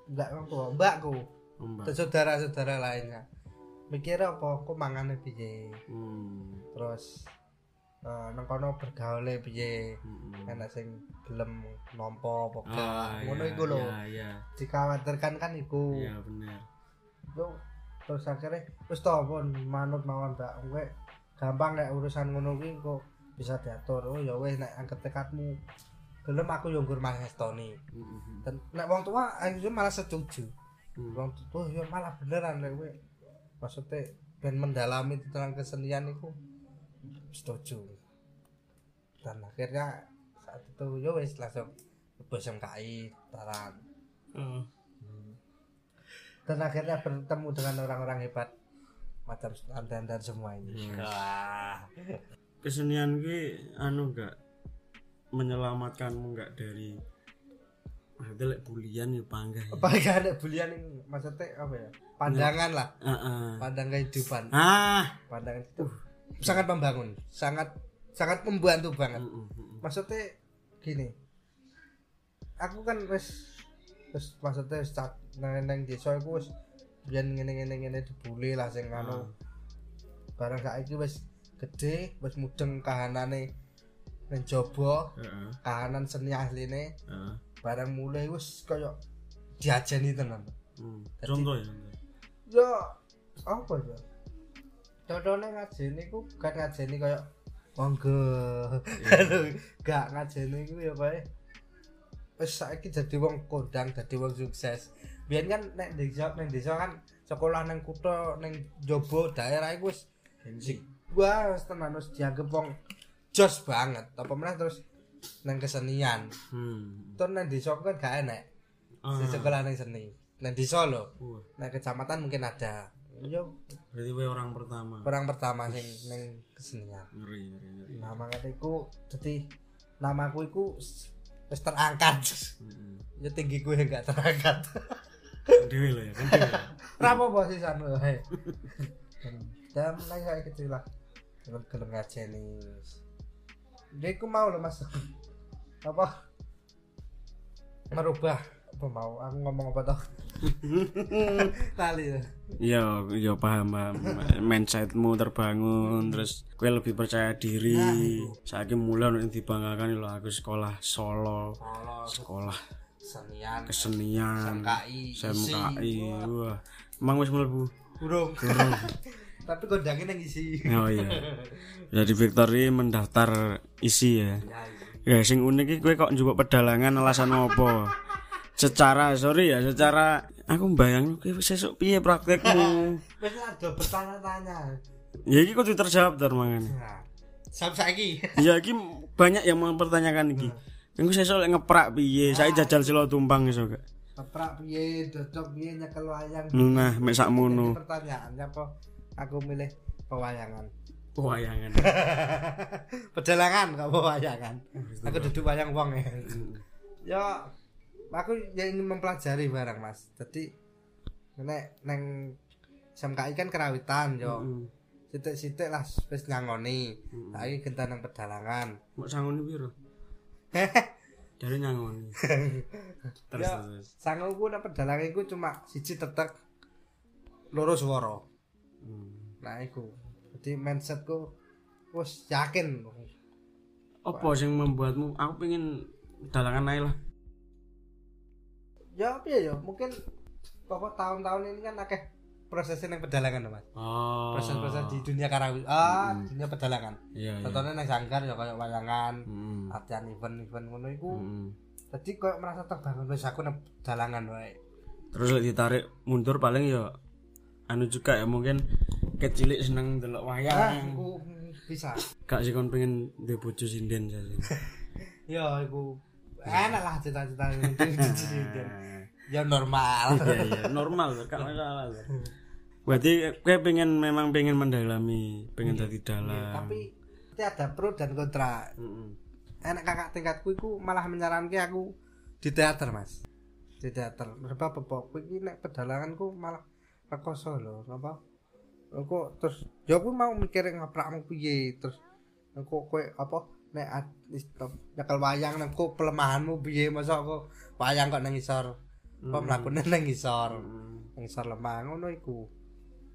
enggak wong tua mbakku Oh, Mbak. dan saudara-saudara lainnya mikir apa aku mangane piye Hmm. terus eh nang kono bergaule piye? Hmm. enak sing gelem nampa apa Ah, gak? ngono iya, iku lho. Iya, iya. dikhawatirkan kan iku. Iya, bener. Yo, terus akhirnya tau pun manut mawon mbak. Gue gampang nek urusan ngono kuwi kok bisa diatur. Oh ya wes nek angkat tekadmu. Gelem aku yo nggur Mas Estoni Hmm. dan nek wong tua akhirnya malah setuju. Wong tua yo malah beneran nek gue maksudnya ben mendalami tentang kesenian itu setuju dan akhirnya saat itu yo wes langsung bos MKI taran Oh. dan akhirnya bertemu dengan orang-orang hebat macam dan dan semua ini Hmm. Wah. Kesenian gue anu enggak menyelamatkanmu enggak dari ada lek bulian ya bangga ya. apa gak ada bulian ini maksudnya apa ya pandangan lah Heeh. pandang kehidupan Ah. pandangan itu sangat membangun sangat sangat membantu banget maksudnya gini aku kan wis wis maksudnya wis cat nang nang desa iku wis biyen ngene-ngene ngene dibully lah sing anu Ah. barang saiki wis gede wis mudeng kahanane jaba Heeh. kahanan seni asline barang mulai wis kaya diajeni tenan Hmm. Contoh ya. contoh. yo apa ya contohnya ngajeni ku gak ngajeni kaya monggo. Gak ngajeni ku ya kaya wis saiki dadi wong kondang dadi wong sukses. Biyen kan nek desa nek desa kan sekolah nang kutha ning jaba daerah iku wis sing wah wis tenan wis dianggep wong jos banget. Apa meneh terus nang kesenian. Hmm. terus nang desa kan gak enek. Ah. di sekolah nang seni. Nang desa lho. Nah kecamatan mungkin ada. Yo berarti gue orang pertama. orang pertama sing ning kesenian. Ngeri, ngeri, ngeri. Nah makanya iku dadi namaku iku wis terangkat. Mm, Ya tinggi gue enggak terangkat. mm. Dewe lah ya, kan dewe. Kenapa posisi anu he. Dan mulai saya kecil lah. Gelem gelem ngajeni. Dia iku mau loh Mas. Apa? Merubah apa mau aku ngomong apa toh kali ya Iya, iya paham, paham. Mindsetmu terbangun, terus gue lebih percaya diri. Saiki mulai untuk dibanggakan lho aku sekolah solo, Solo sekolah senian kesenian, SMKI SMKI. Wah, emang wis mlebu. burung tapi kondangnya yang isi Oh iya. Jadi Victory mendaftar isi ya. Ya sing unik iki kowe kok njupuk pedalangan alasan apa? Secara sorry ya, secara aku bayang kowe sesuk piye praktekmu? Wes ada bertanya-tanya. ya iki kudu terjawab tar mangane. Nah, sampai saiki. Ya iki banyak yang mempertanyakan iki. Engko sesuk lek ngeprak piye? Saya jajal silo tumpang iso gak? Keprak piye, dodok piye nyekel wayang. Nah, mek sakmono. Pertanyaannya apa? Aku milih pewayangan. Wayangan. Pedalangan kok pewayangan. Aku duduk wayang wong ya. Ya aku ya ingin mempelajari barang Mas. Jadi nek neng SMKI kan kerawitan yo. Heeh. Sitik-sitik lah wis nyangoni. Saiki gentan nang pedalangan. Mbok sangoni piro? Dari nyangoni. Terus Ya. terus. Sanguku nang pedalangan iku cuma siji tetek loro swara. Hmm. Nah iku. Jadi mindsetku wis yakin. Apa sing membuatmu aku pengen dalangan ae lah. Ya piye ya, mungkin pokok tahun-tahun ini kan akeh prosesnya nang pedalangan Mas. Oh. Proses-proses di dunia karawi ah, dunia pedalangan. Iya, iya. Contohnya nang sanggar ya kayak wayangan, Hmm. latihan event-event ngono iku. Hmm. Jadi kok merasa terbangun wis aku nang pedalangan wae. terus ditarik mundur paling ya anu juga ya mungkin kecilik seneng delok ah wayang aku bisa gak sih kon pengen duwe bojo sinden saja ya aku enak lah cita-cita ya normal. Iya iya normal gak masalah berarti gue pengen memang pengen mendalami pengen jadi dalam tapi itu ada pro dan kontra. Mm-mm. enak kakak tingkatku iku malah menyarankan aku di teater mas. Di teater. Sebab apa aku ini nek pedalanganku malah rekoso lho apa? Aku terus ya aku mau mikir ngaprakmu piye? Terus aku kowe apa nek istop nyekel wayang nek aku pelemahanmu piye masa aku wayang kok nang isor apa mlakune nang isor nang isor lemah ngono iku.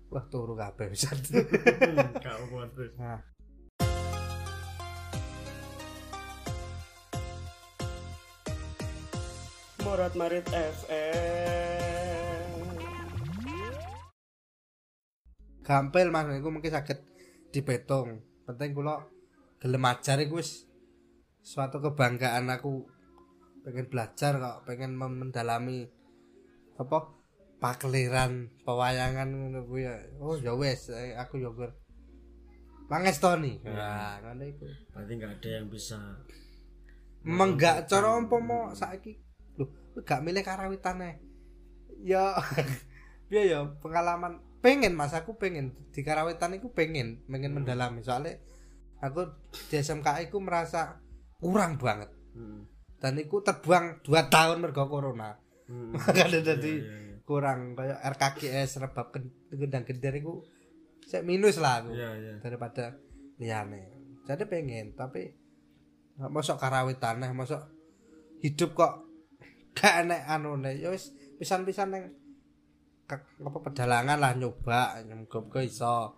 Wah turu kabeh bisa gak apa terus nah. Morat Marit FM gampil mas iku mungkin sakit dipetung penting kula gelem ajar iku wis suatu kebanggaan aku pengen belajar kok pengen mendalami apa pakliran pewayangan ngono kuwi ya. Oh ya wis eh, aku ya gur mangestoni nah ngono iku. Berarti gak ada yang bisa memang gak cara umpama saiki. Lho kowe gak milih karawitane ya piye ya pengalaman pengen mas aku pengen. Di karawitan pengen pengen mendalami. Soalnya aku di SMK iku merasa kurang banget. Dan iku terbuang 2 tahun mergo corona. Makanya jadi kurang kayak RKGS rebab gendang gender iku sik minus lah aku iya iya. daripada liane jadi pengen tapi masuk karawitan nah masuk hidup kok gak enek anu nih ya wis pisan-pisan yang apa pedalangan lah nyoba ke iso.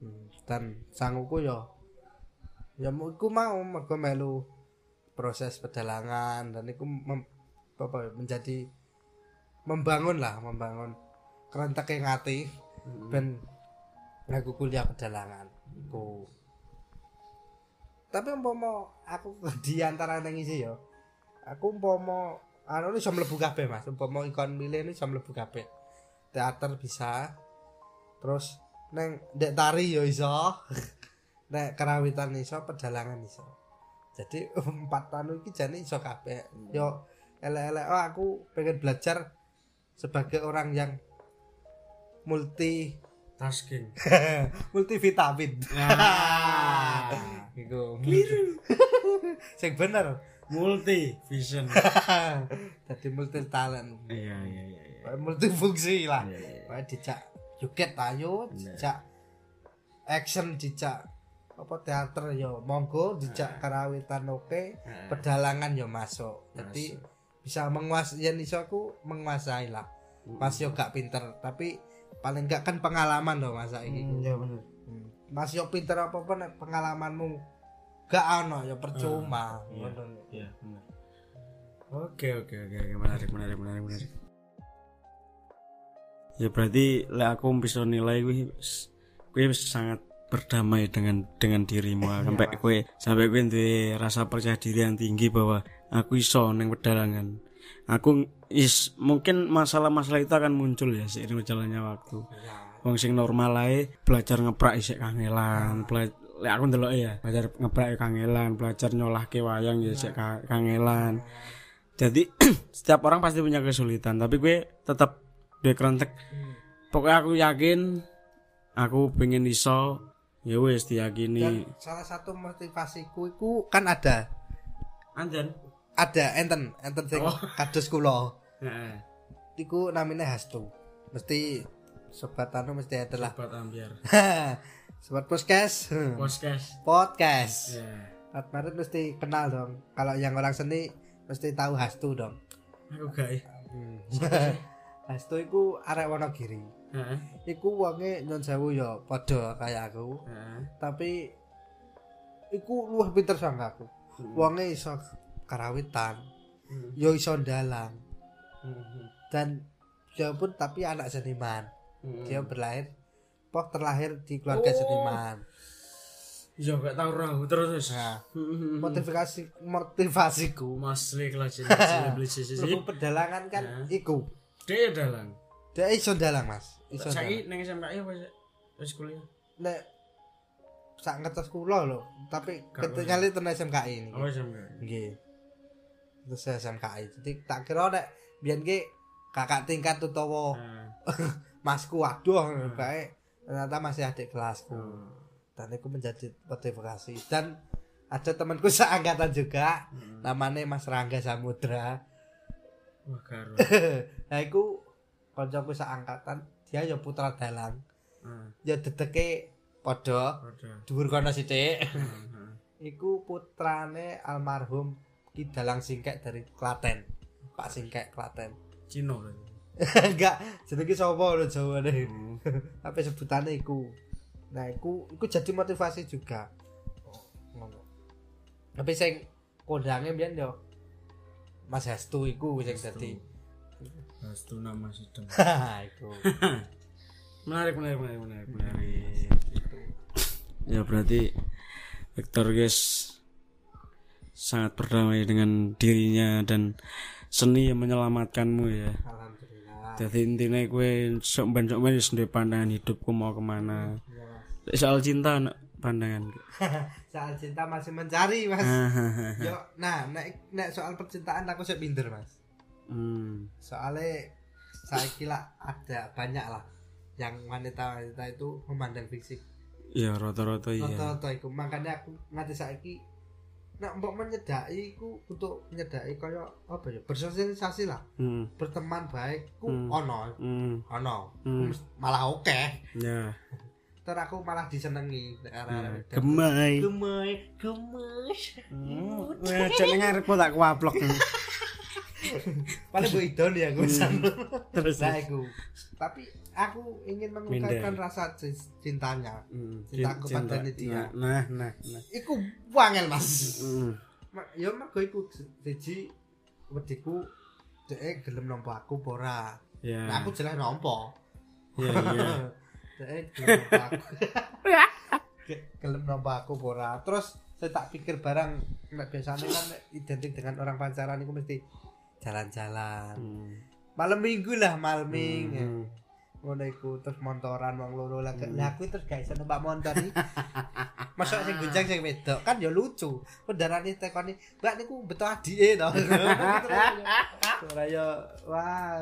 Hmm, dan sangguku yo ya mau iku mau mergo melu proses pedalangan dan iku mem- apa ya, menjadi membangun lah membangun kerentek yang hati ben aku kuliah pedalangan iku. Tapi umpama aku di antara nang isi yo aku umpama anu ini bisa mlebu kabeh Mas. Umpama ikon milih ini bisa mlebu kabeh. Teater bisa terus neng dek tari yo iso nek karawitan iso pedalangan iso. Jadi empat anu iki jane iso kabeh. Yo elek-elek oh aku pengen belajar sebagai orang yang multi tasking multivitamin. Ah. iku. Sing bener. Multi vision jadi multi talent iya iya iya. Iya multifungsi lah. Iya, iya. Pokoknya dijak joget ayo dijak action dijak apa teater yo monggo dijak karawitan oke. Pedalangan yo masuk. Jadi bisa menguasai yang iso aku menguasai lah mas yo gak pinter. Tapi paling gak kan pengalaman loh masa ini iya bener. Hmm. Mas yo pinter apa nek pengalamanmu gak ono ya percuma. iya Ngono. iya bener. Oke oke oke menarik menarik menarik menarik. Ya berarti lek aku bisa nilai gue gue sangat berdamai dengan dengan dirimu. Sampai gue sampai gue duwe rasa percaya diri yang tinggi bahwa aku iso neng pedalangan. Aku is mungkin masalah-masalah itu akan muncul ya seiring berjalannya waktu. Wong sing normal ae belajar ngeprak isik kangelan bela- lek aku ndelok ya belajar ngeprak kangelan belajar nyolahke wayang ya isik ka- kangelan jadi setiap orang pasti punya kesulitan tapi gue tetap gue kerentek. Pokoknya aku yakin aku pengen iso ya wes diyakini Dan salah satu motivasiku iku kan ada anjen ada enten enten sing kados kula. heeh Iku namanya Hastu. Mesti sobat anu mesti ada lah. buat ambiar sobat podcast. podcast podcast. ya Atmarit mesti kenal dong. Kalau yang orang seni mesti tahu Hastu dong. aku gak ya Hastu iku arek Wonogiri. Heeh Iku wonge nyon sewu ya padha kayak aku. heeh Tapi iku luwih pinter sama aku. Wonge iso karawitan, yo iso dalang. Dan dia pun tapi anak seniman. Dia berlahir pok terlahir di keluarga Oh. seniman. ya gak tau rahu terus Nah, motivasi motivasiku Mas Lek lah sih pedalangan kan Nah. iku Dek dalang. Dia iso dalang, Mas. Iso dalang. Saiki ning SMKI apa? Wis kuliah. Nek sak ngetes kula lho, tapi ketika itu SMKI ini. Oh SMKI. Nggih. Terus SMKI. Jadi tak kira nek biyen ki kakak tingkat utawa Nah. masku waduh baik ternyata masih adik kelasku. Hmm. Dan itu menjadi motivasi dan ada temanku seangkatan juga namanya Mas Rangga Samudra. Wah karo. nah iku kancaku seangkatan dia ya putra dalang. Heeh. Ya dedeke padha dhuwur kono sithik. Heeh. iku putrane almarhum Ki Dalang Singkek dari Klaten. Pak Singkek Klaten. Cino. Enggak, jenenge sapa lho jawane. Hmm. Tapi sebutane iku. Nah, iku iku jadi motivasi juga. Ngono. Tapi sing kondange mbiyen yo Mas Hastu iku sing dadi. Hastu nama sedang. iku. menarik menarik menarik menarik menarik ya berarti Victor guys sangat berdamai dengan dirinya dan seni yang menyelamatkanmu ya Alhamdulillah. jadi intinya gue sok ben sok ben sendiri pandangan hidupku mau ke mana Ya, soal cinta pandangan Soal cinta masih mencari, Mas. Ah. Yo, nah, nek nek soal percintaan aku sih pinter, Mas. Hmm. soalnya saya kira ada banyak lah yang wanita-wanita itu memandang fisik. Ya rata-rata iya. Rata-rata itu makanya aku nganti saiki nak mbok menyedai iku untuk menyedai kaya apa ya bersosialisasi lah. Hmm. berteman baik ku Hmm. ono. Hmm. ono. Hmm. malah oke. Ya. Ter aku malah disenengi. Ya. gemai. Gemai gemes. Wah, jangan ngarep tak kuaplok paling bu idon ya gue Hmm. terus Nah, aku. Tapi aku ingin mengungkapkan rasa cintanya. Hmm, Cinta aku cinta. dia. Nah, nah, nah. Iku wangel mas. Hmm. Ma- Ya mergo iku siji wediku dhek gelem nampa aku apa ora. Ya. Nah, aku jelas. Ya, iya. Gelem nampa aku. Ge- gelem nampa aku apa ora. Terus saya tak pikir barang nek biasanya kan identik dengan orang pacaran itu mesti jalan-jalan. Hmm. Malam minggu lah, malam minggu. Hmm. ngono iku terus montoran wong loro lah lah aku terus iso numpak motor iki masuk sing sing wedok kan ya lucu kendaraan tekoni mbak niku betul adike to ora ya wah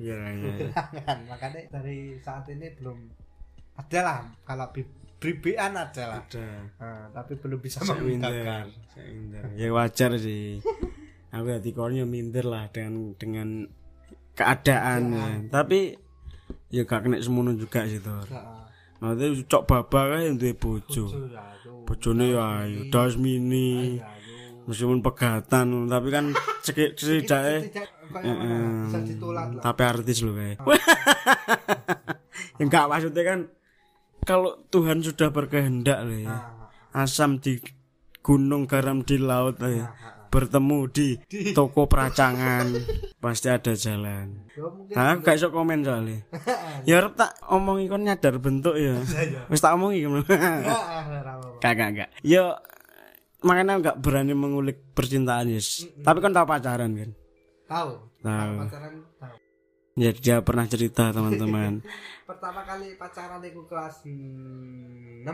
Iya, iya. kan makanya dari saat ini belum ada lah kalau bribean ada lah Ada. Nah, tapi belum bisa mengungkapkan. Ya wajar sih. Aku hati kornya minder lah dengan dengan keadaan ya. Tapi ya gak kena semono juga sih. Heeh. Maksudnya cok baba kan duwe bojo. Bojone ya ayo das mini. Meskipun pegatan tapi kan cekik setidaknya tapi artis loh kayak ya enggak maksudnya kan kalau Tuhan sudah berkehendak loh ya Ah, asam di gunung garam di laut loh ya ah, ah. Bertemu di toko peracangan pasti ada jalan Ya, nah aku gak iso komen soalnya ya harap tak omongi kon nyadar bentuk ya wis tak omongi gimana Ah, ah, ra apa-apa. Kagak enggak. Yo makanya enggak berani mengulik percintaan yes. Tapi kan tahu pacaran kan. Tahu. Tahu. Pacaran tahu. Ya dia pernah cerita teman-teman. Pertama kali pacaran iku kelas 6.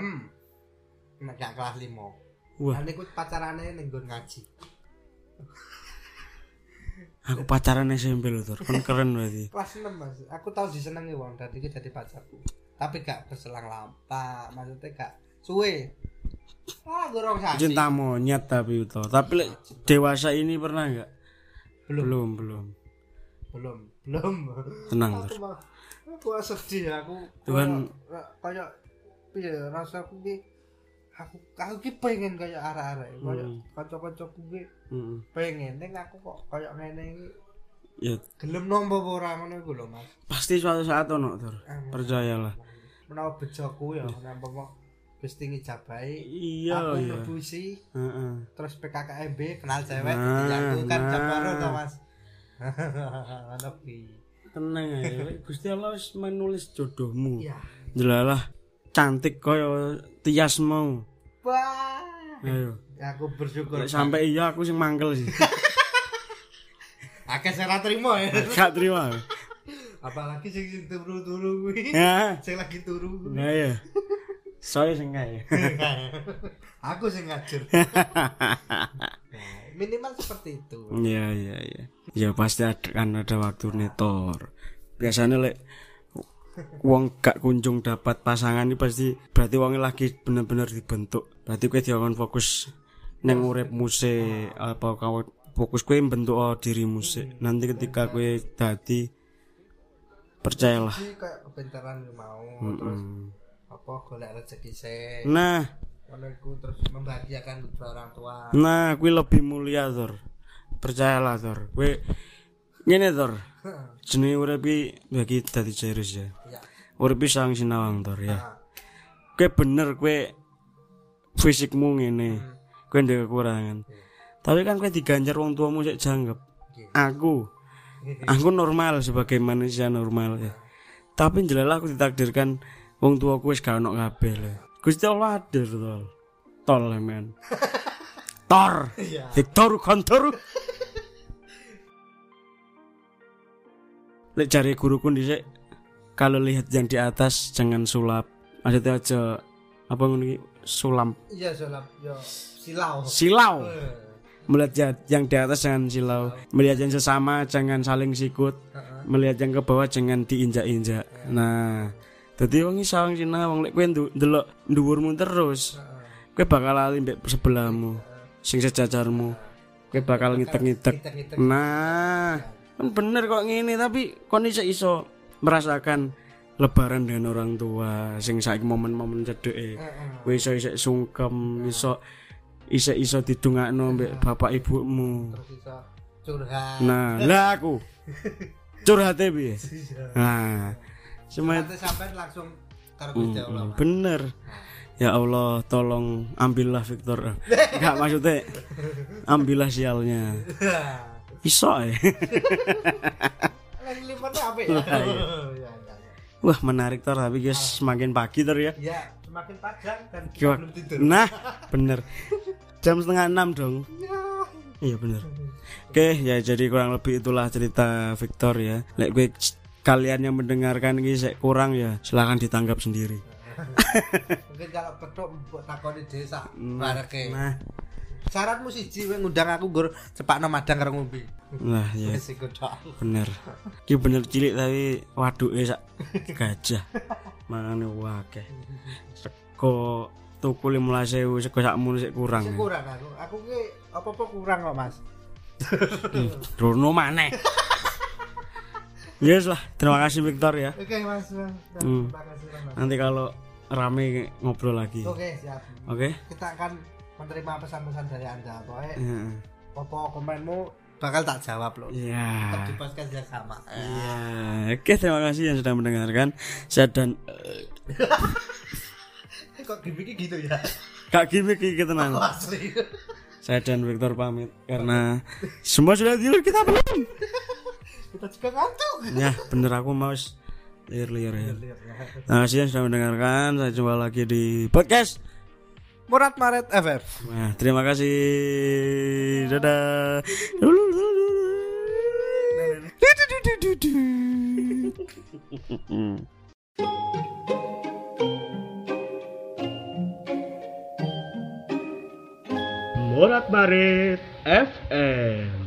Nek gak kelas 5. Wah, Nah niku pacarane ning ngaji. Aku pacaran SMP loh, Tur. Kan keren berarti. Kelas 6 Mas. Aku tahu disenengi wong dan iki jadi pacarku. Tapi gak berselang lama, maksudnya gak suwe. Ah, gorong sasi. Cinta monyet tapi itu. Tapi lek dewasa ini pernah enggak? Belum. Belum, belum. Belum, belum. Tenang, aku aku sedih aku Tuhan- kayak- piye rasaku ki aku aku ki pengen kayak arek-arek kayak Hmm. kanca-kancaku ki Heeh. pengen ning aku kok kayak ngene iki Ya gelem nompo ora ngono iku lho Mas pasti suatu saat ono, Tur. Ah, Percayalah. menawa bejoku ya nampa kok Gusti ngijabahi Iya, aku iya. mlebu isi Heeh. terus PKKMB kenal cewek Nah, nah, kan nah. jam baru to Mas ngono Tenang aja. Gusti Allah menulis jodohmu. iya Jelalah cantik koyo tias mau. wah Ayo. aku bersyukur Lek sampai iya aku sing mangkel sih. akeh saya terima ya Gak terima. Apalagi sing sing turu-turu kuwi. Ya. Sing lagi turu. Nah ya. Saya sing kae. Aku sing ngajar. Nah, minimal seperti itu. Iya iya iya. Ya pasti ada kan ada waktu netor. Biasanya lek wong gak kunjung dapat pasangan ini pasti berarti wongnya lagi bener-bener dibentuk. Berarti kowe diawan fokus neng urip musik apa kau fokus kowe bentuk oh, diri musik. Nanti ketika kowe dadi percayalah. Jadi kayak kebentaran mau terus Mm. apa golek rezeki se. Nah, Ngono iku terus membahagiakan kedua orang tua. nah kuwi lebih mulia, Tor. Percayalah, Tor. Kowe ngene, Tor. Jenenge urip iki bagi dadi serius ya. Ya. Urip iki sang sinawang, Tor ya. Kowe bener kowe fisikmu ngene. Kowe ndek kekurangan. Tapi kan kowe diganjar wong tuamu sik janggep. Aku aku normal sebagai manusia normal ya. Tapi jelalah aku ditakdirkan wong tuaku wis gak ono kabeh lho. Gusti Allah hadir tol. Tol men. Tor. Iya. Victor Kontor. Lek cari guruku dhisik kalau lihat yang di atas jangan sulap. Maksudnya aja apa ngono iki sulam Iya sulap yo silau. silau. Eh, Melihat ya- yang di atas jangan silau. Melihat yang sesama jangan saling sikut. Melihat yang ke bawah jangan diinjak-injak. Nah, dadi wong iso wong Cina wong lek kowe ndelok dhuwurmu terus, kowe bakal lali mbek sebelahmu. Sing sejajarmu. Kowe bakal. Ngitek-ngitek. Nah, kan bener kok ngene tapi kon iso iso merasakan lebaran dengan orang tua sing saiki momen-momen cedeke. Kowe iso iso sungkem, iso iso iso didongakno mbek bapak ibumu. Terus iso curhat. Nah, lah aku curhate piye? Nah, semua sampai langsung karo Gusti Allah. Mm, bener. Ya Allah, tolong ambillah Victor. Enggak maksudnya ambillah sialnya. Iso ya. Ya? Iya. Ya, ya, ya. Wah, menarik tor tapi guys semakin pagi tor ya. Ya, semakin panjang dan kita belum tidur. Nah, bener. Jam setengah enam dong. Iya bener. Oke, ya jadi kurang lebih itulah cerita Victor ya. Lek gue kalian yang mendengarkan ini sek kurang ya, silahkan ditanggap sendiri. Mungkin kalau petuk mbok takoni desa Nah, bareke. nah, Syaratmu siji kowe ngundang aku gur cepakno madang karo ngombe. nah ya Wis iku tok. bener. Ki bener cilik tapi waduke sak gajah. Mangane wakeh. Seko tuku 15.000 seko sakmono sik kurang. Sing kurang aku. Aku ki apa-apa kurang kok, Mas. Rono maneh. Yes lah, terima kasih Victor ya. Oke, Mas. Hmm. Terima kasih, Mas. Nanti kalau rame ngobrol lagi. Oke, siap. Oke? Kita akan menerima pesan-pesan dari Anda. Pokoknya Heeh. apa komenmu bakal tak jawab loh. Iya. Tetap di podcast yang sama. Iya. Oke, terima kasih yang sudah mendengarkan. Saya dan Kok gimmick gitu ya? Kak Gimik iki tenang. Asli. Saya dan Victor pamit karena semua sudah tidur kita belum. Kita juga ngantuk. Ya, bener aku mau liar-liar ya. Terima kasih yang sudah mendengarkan. Saya jumpa lagi di podcast. Murat Maret FF. Nah, terima kasih. Dadah. Morat Marit FM